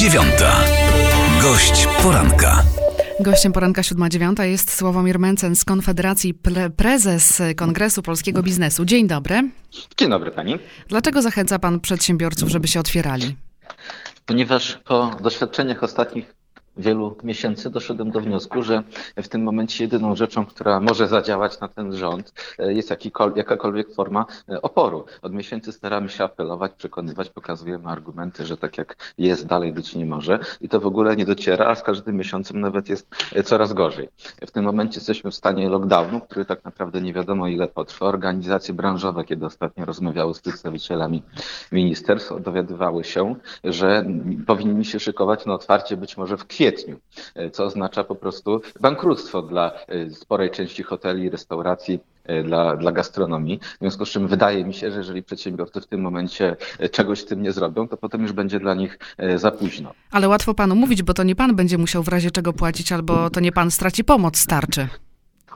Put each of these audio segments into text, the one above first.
dziewiąta. Gość poranka. Gościem poranka 7.9 jest Sławomir Mencen z Konfederacji, pre prezes Kongresu Polskiego Biznesu. Dzień dobry. Dzień dobry pani. Dlaczego zachęca pan przedsiębiorców, żeby się otwierali? Ponieważ po doświadczeniach ostatnich wielu miesięcy doszedłem do wniosku, że w tym momencie jedyną rzeczą, która może zadziałać na ten rząd, e, jest jakakolwiek forma e, oporu. Od miesięcy staramy się apelować, przekonywać, pokazujemy argumenty, że tak jak jest, dalej być nie może i to w ogóle nie dociera, a z każdym miesiącem nawet jest e, coraz gorzej. W tym momencie jesteśmy w stanie lockdownu, który tak naprawdę nie wiadomo ile potrwa. Organizacje branżowe, kiedy ostatnio rozmawiały z przedstawicielami ministerstw, dowiadywały się, że powinni się szykować na otwarcie być może w kwietniu kwietniu, e, co oznacza po prostu bankructwo dla e, sporej części hoteli, restauracji, e, dla, dla gastronomii. W związku z czym wydaje mi się, że jeżeli przedsiębiorcy w tym momencie czegoś z tym nie zrobią, to potem już będzie dla nich za późno. Ale łatwo panu mówić, bo to nie pan będzie musiał w razie czego płacić, albo to nie pan straci pomoc starczy.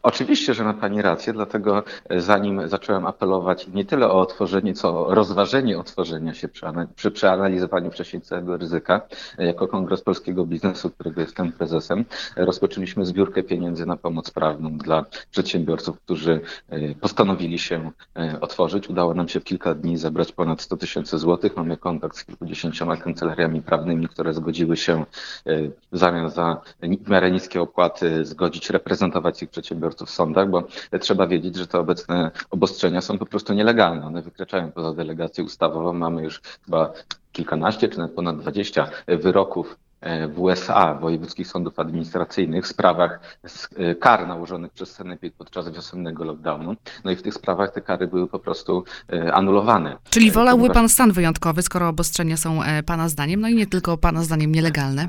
Oczywiście, że ma Pani rację, dlatego e, zanim zacząłem apelować nie tyle o otworzenie, co o rozważenie otworzenia się przy, przy przeanalizowaniu wcześniej całego ryzyka, e, jako Kongres Polskiego Biznesu, którego jestem prezesem, e, rozpoczęliśmy zbiórkę pieniędzy na pomoc prawną dla przedsiębiorców, którzy postanowili się otworzyć. Udało nam się w kilka dni zebrać ponad 100 tysięcy złotych. Mamy kontakt z kilkudziesięcioma kancelariami prawnymi, które zgodziły się w zamian za w miarę niskie opłaty zgodzić reprezentować ich przedsiębiorców przedsiębiorców w sądach, bo trzeba wiedzieć, że te obecne obostrzenia są po prostu nielegalne. One wykraczają poza delegację ustawową. Mamy już chyba kilkanaście czy nawet ponad dwadzieścia wyroków e, w USA, wojewódzkich sądów administracyjnych w sprawach e, kar nałożonych przez Senepid podczas wiosennego lockdownu. No i w tych sprawach te kary były po prostu e, anulowane. Czyli wolałby pan stan wyjątkowy, skoro obostrzenia są pana zdaniem, no i nie tylko pana zdaniem nielegalne?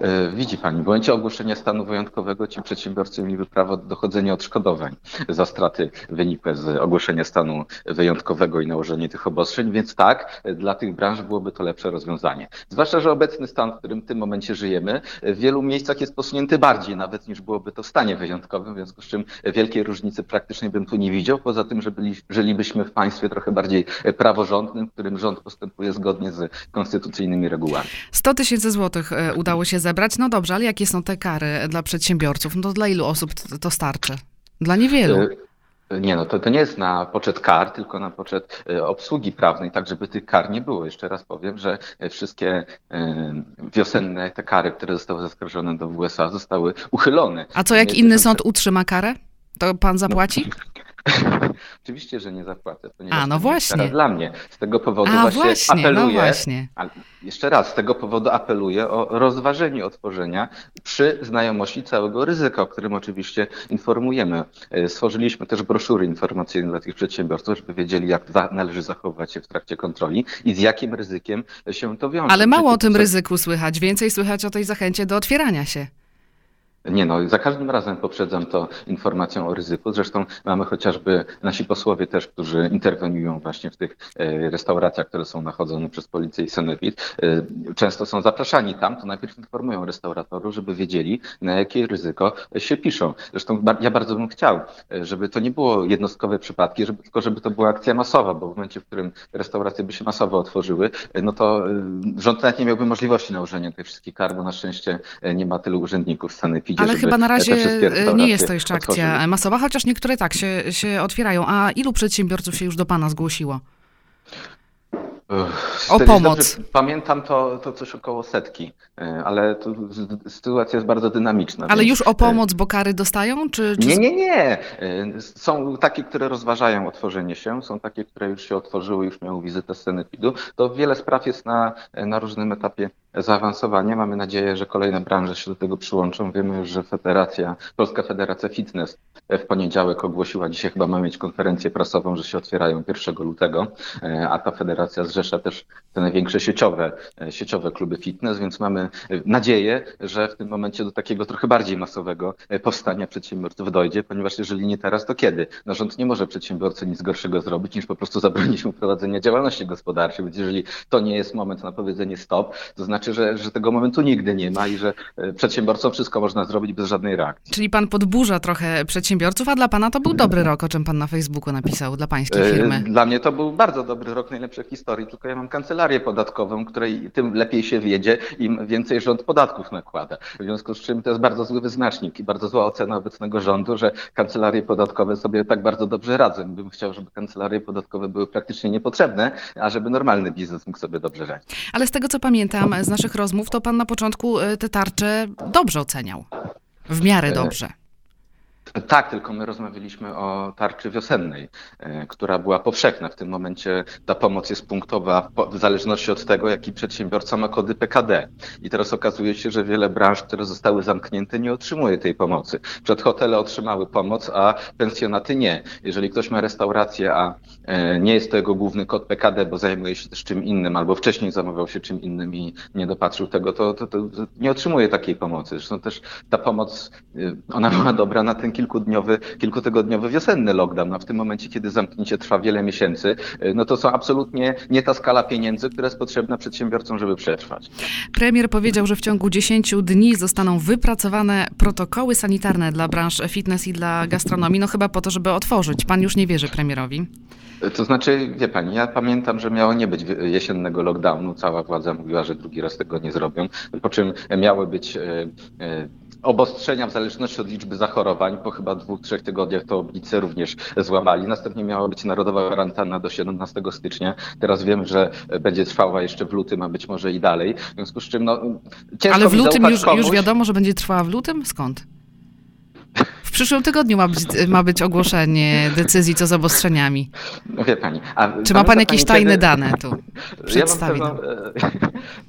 E, widzi Pani, w momencie ogłoszenia stanu wyjątkowego ci przedsiębiorcy mieliby prawo do dochodzenia odszkodowań za straty wynikłe z ogłoszenia stanu wyjątkowego i nałożenia tych obostrzeń, więc tak, dla tych branż byłoby to lepsze rozwiązanie. Zwłaszcza, że obecny stan, w którym w tym momencie żyjemy, w wielu miejscach jest posunięty bardziej nawet niż byłoby to w stanie wyjątkowym, w związku z czym wielkiej różnicy praktycznie bym tu nie widział, poza tym, że byli, żylibyśmy w państwie trochę bardziej praworządnym, w którym rząd postępuje zgodnie z konstytucyjnymi regułami. 100 tysięcy złotych e, udało się zebrać. No dobrze, ale jakie są te kary dla przedsiębiorców? No to dla ilu osób to starczy? Dla niewielu. E, nie, no to, to nie jest na poczet kar, tylko na poczet e, obsługi prawnej, tak żeby tych kar nie było. Jeszcze raz powiem, że wszystkie wiosenne te kary, które zostały zaskarżone do USA, zostały uchylone. A co jak inny sąd utrzyma karę? To pan zapłaci? No. Oczywiście, że nie zapłacę. A, no właśnie. Dla mnie. Z tego powodu A, właśnie, właśnie no apeluję. No właśnie. jeszcze raz, z tego powodu apeluję o rozważenie otworzenia przy znajomości całego ryzyka, o którym oczywiście informujemy. E, stworzyliśmy też broszury informacyjne dla tych przedsiębiorców, żeby wiedzieli, jak należy zachowywać się w trakcie kontroli i z jakim ryzykiem się to wiąże. Ale mało o tym ryzyku słychać, więcej słychać o tej zachęcie do otwierania się. Nie no, za każdym razem poprzedzam to informacją o ryzyku. Zresztą mamy chociażby nasi posłowie też, którzy interweniują właśnie w tych e, restauracjach, które są nachodzone przez policję i sanepid. E, często są zapraszani tam, to najpierw informują restauratorów, żeby wiedzieli, na jakie ryzyko się piszą. Zresztą ja bardzo bym chciał, e, żeby to nie było jednostkowe przypadki, żeby, tylko żeby to była akcja masowa, bo w momencie, w którym restauracje by się masowo otworzyły, no to rząd nawet nie miałby możliwości nałożenia tych wszystkich kar, bo na szczęście nie ma tylu urzędników w sanepidzie, ale chyba na razie nie jest to jeszcze akcja otworzyły. masowa, chociaż niektóre tak się, się otwierają. A ilu przedsiębiorców się już do Pana zgłosiło? O pomoc. Pamiętam to, to coś około setki, e, ale to, sytuacja jest bardzo dynamiczna. Ale więc... już o pomoc, bo kary dostają? Czy, czy... Nie, nie, nie. E, są takie, które rozważają otworzenie się, są takie, które już się otworzyły, już miały wizytę z Senepidu. To wiele spraw jest na, na różnym etapie zaawansowania. Mamy nadzieję, że kolejne branże się do tego przyłączą. Wiemy już, że Federacja, Polska Federacja Fitness w poniedziałek ogłosiła, dzisiaj chyba ma mieć konferencję prasową, że się otwierają 1 lutego, e, a ta federacja zrzesza też te największe sieciowe, e, sieciowe kluby fitness, więc mamy nadzieję, że w tym momencie do takiego trochę bardziej masowego e, powstania przedsiębiorców dojdzie, ponieważ jeżeli nie teraz, to kiedy? No rząd nie może przedsiębiorcy nic gorszego zrobić, niż po prostu zabronić mu prowadzenia działalności gospodarczej, więc jeżeli to nie jest moment na powiedzenie stop, to znaczy znaczy, że, że tego momentu nigdy nie ma i że e, przedsiębiorcom wszystko można zrobić bez żadnej reakcji. Czyli pan podburza trochę przedsiębiorców, a dla pana to był dobry rok, o czym pan na Facebooku napisał, dla pańskiej E, firmy. Dla mnie to był bardzo dobry rok, najlepszy w historii, tylko ja mam kancelarię podatkową, której tym lepiej się wiedzie, im więcej rząd podatków nakłada. W związku z czym to jest bardzo zły wyznacznik i bardzo zła ocena obecnego rządu, że kancelarie podatkowe sobie tak bardzo dobrze radzą. Bym chciał, żeby kancelarie podatkowe były praktycznie niepotrzebne, a żeby normalny biznes mógł sobie dobrze radzić. Ale z tego, co pamiętam z naszych rozmów, to pan na początku e, te tarcze dobrze oceniał. W miarę dobrze. Tak, tylko my rozmawialiśmy o tarczy wiosennej, e, która była powszechna. W tym momencie ta pomoc jest punktowa w zależności od tego, jaki przedsiębiorca ma kody PKD. I teraz okazuje się, że wiele branż, które zostały zamknięte, nie otrzymuje tej pomocy. Przedhotele otrzymały pomoc, a pensjonaty nie. Jeżeli ktoś ma restaurację, a e, nie jest to jego główny kod PKD, bo zajmuje się też czym innym, albo wcześniej zamawiał się czym innym i nie dopatrzył tego, to, to, to nie otrzymuje takiej pomocy. Zresztą też ta pomoc, y, ona była dobra na ten kilkudniowy, kilkutygodniowy wiosenny lockdown. A w tym momencie, kiedy zamknięcie trwa wiele miesięcy, y, no to są absolutnie nie ta skala pieniędzy, która jest potrzebna przedsiębiorcom, żeby przetrwać. Premier powiedział, że w ciągu 10 dni zostaną wypracowane protokoły sanitarne dla branż fitness i dla gastronomii, no chyba po to, żeby otworzyć. Pan już nie wierzy premierowi. To znaczy, wie pani, ja pamiętam, że miało nie być wy- jesiennego lockdownu. Cała władza mówiła, że drugi raz tego nie zrobią. Po czym miały być obostrzenia w zależności od liczby zachorowań. Po chyba dwóch, trzech tygodniach to oblice również złamali. Następnie miała być narodowa kwarantanna do 17 stycznia. Teraz wiem, że będzie trwała jeszcze w lutym, a być może i dalej. W związku z czym, no, ciężko Ale w lutym już, komuś. już wiadomo, że będzie trwała w lutym? Skąd? W przyszłym tygodniu ma być, ma być ogłoszenie decyzji co z obostrzeniami. No wie pani. Czy ma pan jakieś kiedy- tajne dane tu? Ja mam Przedstawi pewną, e,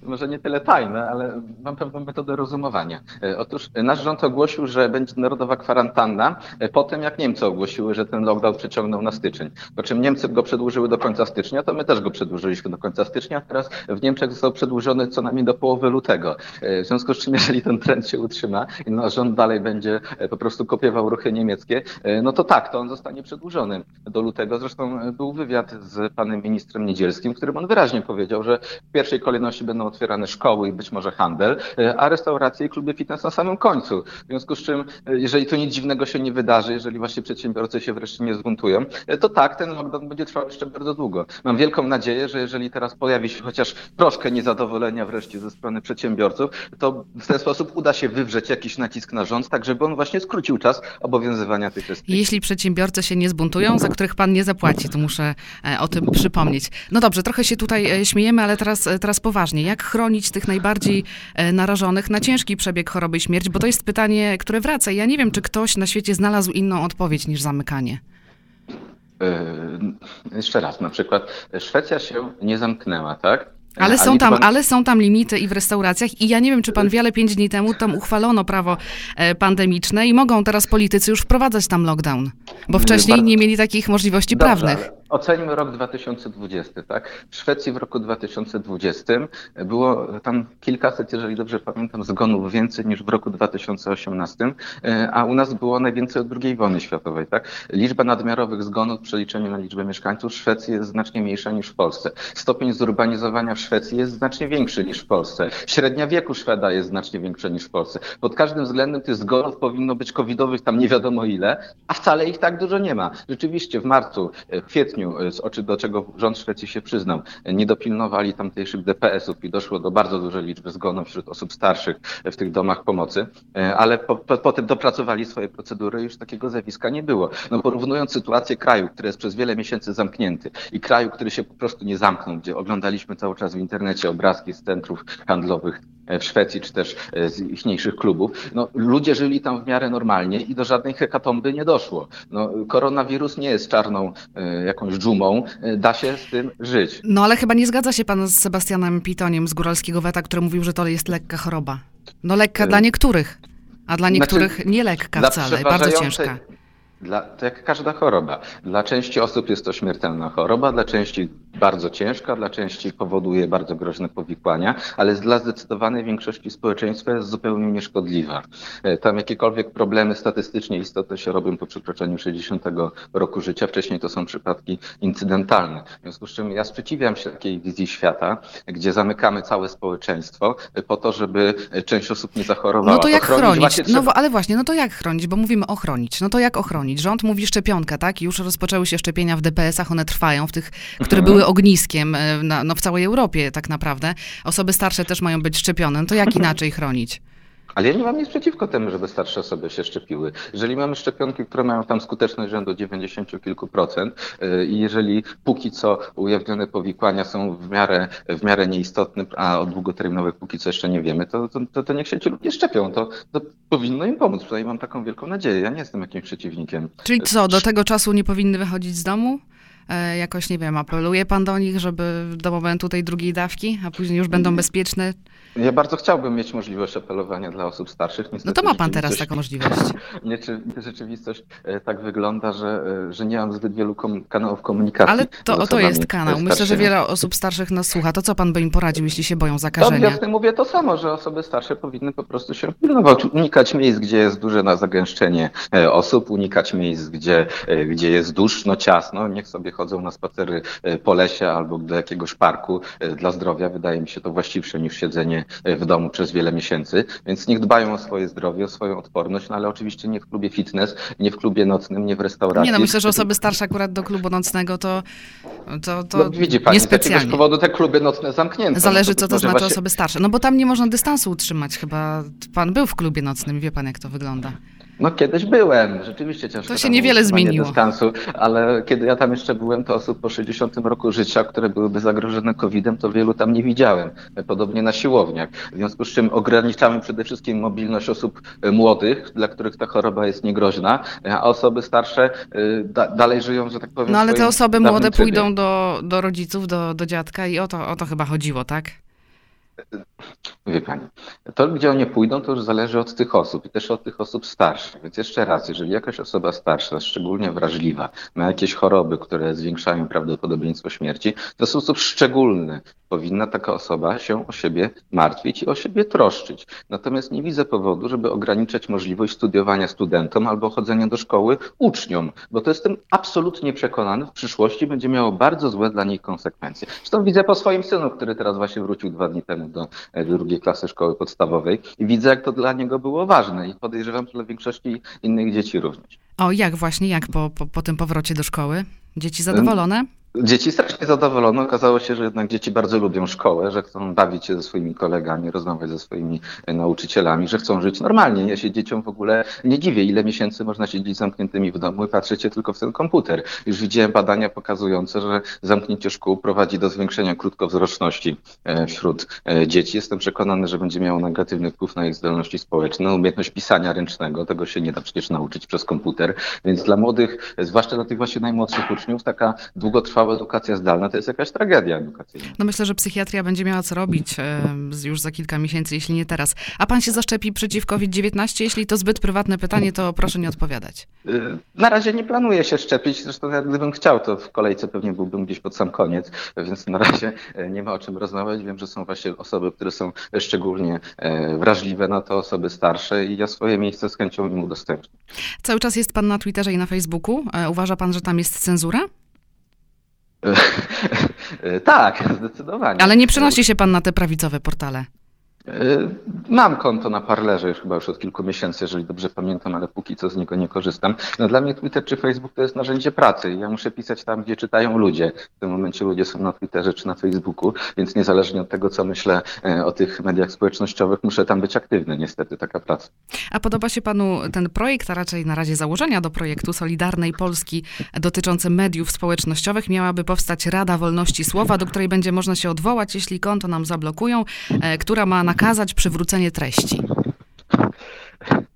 może nie tyle tajne, ale mam pewną metodę rozumowania. E, Otóż nasz rząd ogłosił, że będzie narodowa kwarantanna e, po tym, jak Niemcy ogłosiły, że ten lockdown przeciągnął na styczeń. Po czym Niemcy go przedłużyły do końca stycznia, to my też go przedłużyliśmy do końca stycznia. Teraz w Niemczech został przedłużony co najmniej do połowy lutego. W związku z czym, jeżeli ten trend się utrzyma i nasz rząd dalej będzie po prostu kopiował ruchy niemieckie, e, no to tak, to on zostanie przedłużony do lutego. Zresztą e, był wywiad z panem ministrem Niedzielskim, w którym on wyraźnie powiedział, że w pierwszej kolejności będą otwierane szkoły i być może handel, e, a restauracje i kluby fitness na samym końcu. W związku z czym, jeżeli to nic dziwnego się nie wydarzy, jeżeli właśnie przedsiębiorcy się wreszcie nie zbuntują, to tak, ten lockdown będzie trwał jeszcze bardzo długo. Mam wielką nadzieję, że jeżeli teraz pojawi się chociaż troszkę niezadowolenia wreszcie ze strony przedsiębiorców, to w ten sposób uda się wywrzeć jakiś nacisk na rząd, tak żeby on właśnie skrócił czas obowiązywania tych restrykcji. Jeśli przedsiębiorcy się nie zbuntują, za których pan nie zapłaci, to muszę e, o tym przypomnieć. No dobrze, trochę się tutaj e, śmiejemy, ale teraz, e, teraz poważnie. Jak chronić tych najbardziej narażonych na ciężki przebieg choroby i śmierć? Bo to jest pytanie, które wraca. Ja nie wiem, czy ktoś na świecie znalazł inną odpowiedź niż zamykanie. Yy, Jeszcze raz, na przykład Szwecja się nie zamknęła, tak? Ale są, tam, ale są tam limity i w restauracjach i ja nie wiem, czy pan wie, ale pięć dni temu tam uchwalono prawo e, pandemiczne i mogą teraz politycy już wprowadzać tam lockdown, bo wcześniej nie mieli takich możliwości Dobrze, prawnych. Oceńmy rok 2020, tak? W Szwecji w roku 2020 było tam kilkaset, jeżeli dobrze pamiętam, zgonów więcej niż w roku 2018, e, a u nas było najwięcej od II wojny światowej, tak? Liczba nadmiarowych zgonów w przeliczeniu na liczbę mieszkańców w Szwecji jest znacznie mniejsza niż w Polsce. Stopień zurbanizowania w Szwecji jest znacznie większy niż w Polsce. Średnia wieku Szweda jest znacznie większa niż w Polsce. Pod każdym względem tych zgonów powinno być covidowych tam nie wiadomo ile, a wcale ich tak dużo nie ma. Rzeczywiście w marcu, e, w kwietniu, e, z oczy do czego rząd Szwecji się przyznał, e, nie dopilnowali tamtejszych DPS-ów i doszło do bardzo dużej liczby zgonów wśród osób starszych e, w tych domach pomocy, ale po, po, potem dopracowali swoje procedury i już takiego zjawiska nie było. No porównując sytuację kraju, który jest przez wiele miesięcy zamknięty i kraju, który się po prostu nie zamknął, gdzie oglądaliśmy cały czas w internecie obrazki z centrów handlowych w Szwecji, czy też e, z ichniejszych klubów, no, ludzie żyli tam w miarę normalnie i do żadnej hekatomby nie doszło. No, koronawirus nie jest czarną e, jakąś dżumą, e, da się z tym żyć. No ale chyba nie zgadza się pan z Sebastianem Pitoniem z Góralskiego Weta, który mówił, że to jest lekka choroba. No lekka E, dla niektórych, a dla znaczy, niektórych nie lekka wcale, bardzo ciężka. Dla, to jak każda choroba. Dla części osób jest to śmiertelna choroba, dla części bardzo ciężka, dla części powoduje bardzo groźne powikłania, ale dla zdecydowanej większości społeczeństwa jest zupełnie nieszkodliwa. E, tam jakiekolwiek problemy statystycznie istotne się robią po przekroczeniu 60 roku życia, wcześniej to są przypadki incydentalne. W związku z czym ja sprzeciwiam się takiej wizji świata, gdzie zamykamy całe społeczeństwo po to, żeby część osób nie zachorowała. No to jak chronić? trzeba- No ale właśnie, no to jak chronić? Bo mówimy ochronić. No to jak ochronić? Rząd mówi szczepionka, tak? Już rozpoczęły się szczepienia w DPS-ach, one trwają, w tych, które były ogniskiem e, na, no, w całej Europie tak naprawdę. Osoby starsze też mają być szczepione. No to jak inaczej chronić? Ale ja nie mam nic przeciwko temu, żeby starsze osoby się szczepiły. Jeżeli mamy szczepionki, które mają tam skuteczność rzędu 90 kilku procent yy, i jeżeli póki co ujawnione powikłania są w miarę, w miarę nieistotne, a o długoterminowych póki co jeszcze nie wiemy, to, to, to, to niech się ci ludzie szczepią. To, to powinno im pomóc. Przynajmniej mam taką wielką nadzieję. Ja nie jestem jakimś przeciwnikiem. Czyli co, do tego czasu nie powinny wychodzić z domu? E, jakoś, nie wiem, apeluje pan do nich, żeby do momentu tej drugiej dawki, a później już będą bezpieczne? Ja bardzo chciałbym mieć możliwość apelowania dla osób starszych. No Niestety to ma pan teraz taką możliwość. Nie, czy rzeczywistość e, tak wygląda, że, e, że nie mam zbyt wielu kom- kanałów komunikacji. Ale to, to jest kanał. Myślę, że wiele osób starszych nas słucha. To co pan by im poradził, jeśli się boją To zakażenia? jasne mówię to samo, że osoby starsze powinny po prostu się pilnować, unikać miejsc, gdzie jest duże na zagęszczenie osób, unikać miejsc, gdzie, gdzie jest duszno, ciasno. Niech sobie chodzą na spacery e, po lesie albo do jakiegoś parku e, dla zdrowia. Wydaje mi się to właściwsze niż siedzenie e, w domu przez wiele miesięcy. Więc niech dbają o swoje zdrowie, o swoją odporność, no ale oczywiście nie w klubie fitness, nie w klubie nocnym, nie w restauracji. Nie no, myślę, że osoby starsze akurat do klubu nocnego to, to, to No, widzi pani, z jakiegoś niespecjalnie. powodu te kluby nocne zamknięte. Zależy, No co to być może znaczy właśnie- osoby starsze. No bo tam nie można dystansu utrzymać chyba. Pan był w klubie nocnym wie pan, jak to wygląda. No kiedyś byłem, rzeczywiście ciężko. To się niewiele zmieniło. Dystansu, ale kiedy ja tam jeszcze byłem, to osób po 60 roku życia, które byłyby zagrożone COVID-em, to wielu tam nie widziałem. Podobnie na siłowniach. W związku z czym ograniczamy przede wszystkim mobilność osób e, młodych, dla których ta choroba jest niegroźna, a osoby starsze e, da, dalej żyją, że tak powiem. No ale te osoby młode trybie. pójdą do, do rodziców, do, do dziadka i o to, o to chyba chodziło, tak? Wie pani, to gdzie oni pójdą, to już zależy od tych osób i też od tych osób starszych. Więc jeszcze raz, jeżeli jakaś osoba starsza, szczególnie wrażliwa, ma jakieś choroby, które zwiększają prawdopodobieństwo śmierci, to w sposób szczególny powinna taka osoba się o siebie martwić i o siebie troszczyć. Natomiast nie widzę powodu, żeby ograniczać możliwość studiowania studentom albo chodzenia do szkoły uczniom, bo to jestem absolutnie przekonany, w przyszłości będzie miało bardzo złe dla niej konsekwencje. Zresztą widzę po swoim synu, który teraz właśnie wrócił dwa dni temu do e, drugiej klasy szkoły podstawowej i widzę, jak to dla niego było ważne i podejrzewam, że dla większości innych dzieci również. O, jak właśnie, jak po, po, po tym powrocie do szkoły? Dzieci zadowolone? Dzieci strasznie zadowolone. Okazało się, że jednak dzieci bardzo lubią szkołę, że chcą bawić się ze swoimi kolegami, rozmawiać ze swoimi e, nauczycielami, że chcą żyć normalnie. Ja się dzieciom w ogóle nie dziwię, ile miesięcy można siedzieć zamkniętymi w domu i patrzeć tylko w ten komputer. Już widziałem badania pokazujące, że zamknięcie szkół prowadzi do zwiększenia krótkowzroczności e, wśród e, dzieci. Jestem przekonany, że będzie miało negatywny wpływ na ich zdolności społeczne, umiejętność pisania ręcznego. Tego się nie da przecież nauczyć przez komputer. Więc dla młodych, zwłaszcza dla tych właśnie najmłodszych uczniów, taka długotrwała edukacja zdalna to jest jakaś tragedia edukacyjna. No myślę, że psychiatria będzie miała co robić e, już za kilka miesięcy, jeśli nie teraz. A pan się zaszczepi przeciw COVID-19? Jeśli to zbyt prywatne pytanie, to proszę nie odpowiadać. Y, Na razie nie planuję się szczepić, zresztą jak gdybym chciał, to w kolejce pewnie byłbym gdzieś pod sam koniec, więc na razie e, nie ma o czym rozmawiać. Wiem, że są właśnie osoby, które są szczególnie e, wrażliwe na to, osoby starsze i ja swoje miejsce z chęcią im udostępnię. Cały czas jest pan na Twitterze i na Facebooku. E, Uważa pan, że tam jest cenzura? E, Tak, zdecydowanie. Ale nie przenosi się pan na te prawicowe portale. E, Mam konto na Parlerze już chyba już od kilku miesięcy, jeżeli dobrze pamiętam, ale póki co z niego nie korzystam. No dla mnie Twitter czy Facebook to jest narzędzie pracy. Ja muszę pisać tam, gdzie czytają ludzie. W tym momencie ludzie są na Twitterze czy na Facebooku, więc niezależnie od tego, co myślę e, o tych mediach społecznościowych, muszę tam być aktywny. Niestety taka praca. A podoba się panu ten projekt, a raczej na razie założenia do projektu Solidarnej Polski dotyczące mediów społecznościowych? Miałaby powstać Rada Wolności Słowa, do której będzie można się odwołać, jeśli konto nam zablokują, e, która ma nakazać przywrócenie treści.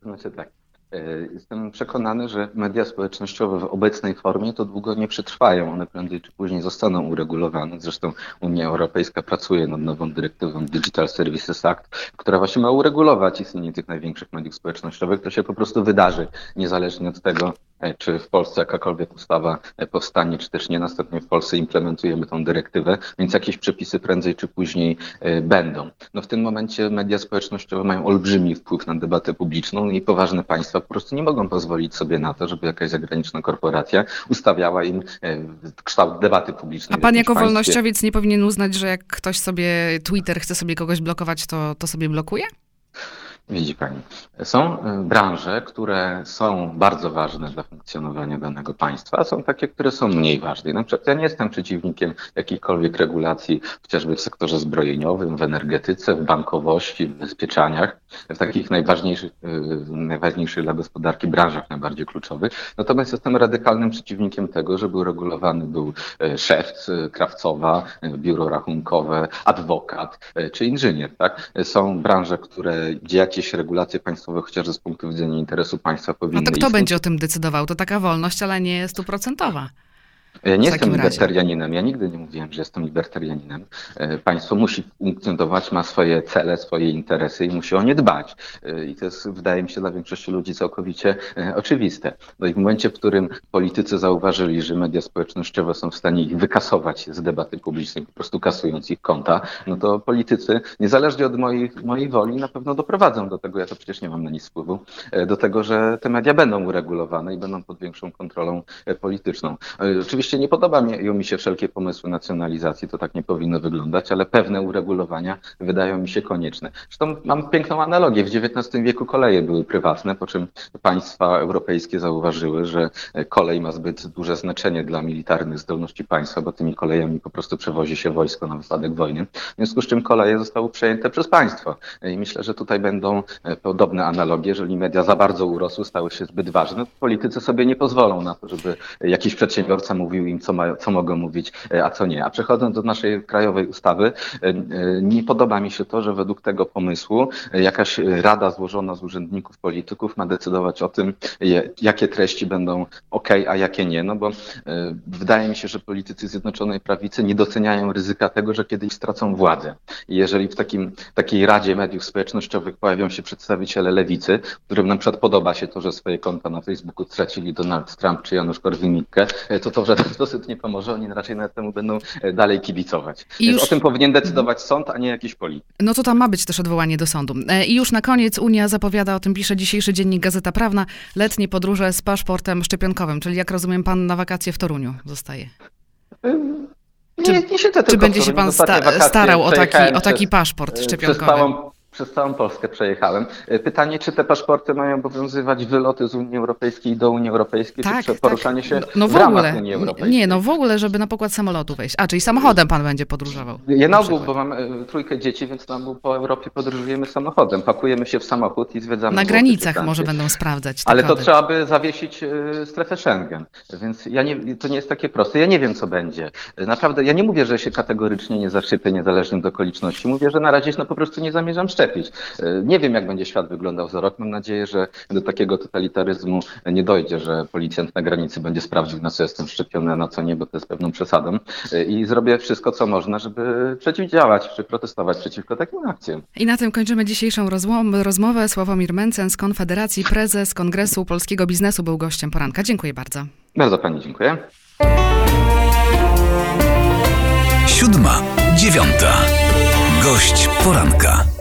Znaczy tak. e, Jestem przekonany, że media społecznościowe w obecnej formie to długo nie przetrwają. One prędzej czy później zostaną uregulowane. Zresztą Unia Europejska pracuje nad nową dyrektywą Digital Services Act, która właśnie ma uregulować istnienie tych największych mediów społecznościowych. To się po prostu wydarzy, niezależnie od tego, czy w Polsce jakakolwiek ustawa e, powstanie, czy też nie. Następnie w Polsce implementujemy tą dyrektywę, więc jakieś przepisy prędzej czy później e, będą. No w tym momencie media społecznościowe mają olbrzymi wpływ na debatę publiczną i poważne państwa po prostu nie mogą pozwolić sobie na to, żeby jakaś zagraniczna korporacja ustawiała im kształt debaty publicznej. A pan jako państwie. wolnościowiec nie powinien uznać, że jak ktoś sobie Twitter chce sobie kogoś blokować, to, to sobie blokuje? Widzi Pani, są y, branże, które są bardzo ważne dla funkcjonowania danego państwa, a są takie, które są mniej ważne. Na przykład ja nie jestem przeciwnikiem jakichkolwiek regulacji, chociażby w sektorze zbrojeniowym, w energetyce, w bankowości, w bezpieczaniach, w takich najważniejszych, y, najważniejszych dla gospodarki branżach najbardziej kluczowych. Natomiast jestem radykalnym przeciwnikiem tego, żeby uregulowany był y, szef, krawcowa, biuro rachunkowe, adwokat czy inżynier. Tak? Są branże, które, gdzie jakieś regulacje państwowe, chociażby z punktu widzenia interesu państwa powinny No to kto istnieć. będzie o tym decydował? To taka wolność, ale nie stuprocentowa. Ja nie jestem libertarianinem. Ja nigdy nie mówiłem, że jestem libertarianinem. E, państwo musi funkcjonować, ma swoje cele, swoje interesy i musi o nie dbać. E, I to jest, wydaje mi się, dla większości ludzi całkowicie e, oczywiste. No i w momencie, w którym politycy zauważyli, że media społecznościowe są w stanie ich wykasować z debaty publicznej, po prostu kasując ich konta, no to politycy, niezależnie od mojej, mojej woli, na pewno doprowadzą do tego, ja to przecież nie mam na nic wpływu, do tego, że te media będą uregulowane i będą pod większą kontrolą polityczną. Oczywiście Oczywiście nie podobają mi się wszelkie pomysły nacjonalizacji, to tak nie powinno wyglądać, ale pewne uregulowania wydają mi się konieczne. Zresztą mam piękną analogię. W XIX wieku koleje były prywatne, po czym państwa europejskie zauważyły, że kolej ma zbyt duże znaczenie dla militarnych zdolności państwa, bo tymi kolejami po prostu przewozi się wojsko na wypadek wojny. W związku z czym koleje zostały przejęte przez państwo. I myślę, że tutaj będą podobne analogie. Jeżeli media za bardzo urosły, stały się zbyt ważne, politycy sobie nie pozwolą na to, żeby jakiś przedsiębiorca mówił, mówił im, co, ma, co mogą mówić, e, a co nie. A przechodząc do naszej krajowej ustawy, e, e, nie podoba mi się to, że według tego pomysłu jakaś rada złożona z urzędników, polityków ma decydować o tym, jakie treści będą ok, a jakie nie. No bo wydaje mi się, że politycy Zjednoczonej Prawicy nie doceniają ryzyka tego, że kiedyś stracą władzę. I jeżeli w takim, takiej Radzie Mediów Społecznościowych pojawią się przedstawiciele lewicy, którym na przykład podoba się to, że swoje konta na Facebooku stracili Donald Trump czy Janusz Korwin-Mikke, to to w dosyć nie pomoże, oni raczej nawet temu będą e, dalej kibicować. I już... O tym powinien decydować sąd, a nie jakiś polityk. No to tam ma być też odwołanie do sądu. E, I już na koniec Unia zapowiada, o tym pisze dzisiejszy dziennik Gazeta Prawna, letnie podróże z paszportem szczepionkowym, czyli jak rozumiem pan na wakacje w Toruniu zostaje. Nie, czy, nie siedzę czy będzie się pan sta starał o taki, o taki paszport szczepionkowy? przez całą Polskę przejechałem. E, pytanie, czy te paszporty mają obowiązywać wyloty z Unii Europejskiej do Unii Europejskiej, tak, czy tak. poruszanie tak. się no, no w, w ogóle. Unii Europejskiej? Nie, no w ogóle, żeby na pokład samolotu wejść. A, czyli samochodem pan będzie podróżował? Ja na ogół, bo mam e, trójkę dzieci, więc na ogół po Europie podróżujemy samochodem. Pakujemy się w samochód i zwiedzamy. Na granicach może będą sprawdzać. Ale kody. to trzeba by zawiesić e, strefę Schengen, więc ja nie, to nie jest takie proste. Ja nie wiem, co będzie. Naprawdę, ja nie mówię, że się kategorycznie nie zaszczypię, niezależnie od okoliczności. Mówię, że na razie no, po prostu nie zamierzam szczepić szczepić. E, nie wiem, jak będzie świat wyglądał za rok. Mam nadzieję, że do takiego totalitaryzmu nie dojdzie, że policjant na granicy będzie sprawdził, na co jestem szczepiony, a na co nie, bo to jest pewną przesadą. E, I zrobię wszystko, co można, żeby przeciwdziałać, czy protestować przeciwko takim akcjom. I na tym kończymy dzisiejszą rozmowę. Sławomir Mencen z Konfederacji, prezes Kongresu Polskiego Biznesu był gościem poranka. Dziękuję bardzo. Bardzo pani dziękuję. Siódma, dziewiąta. Gość poranka.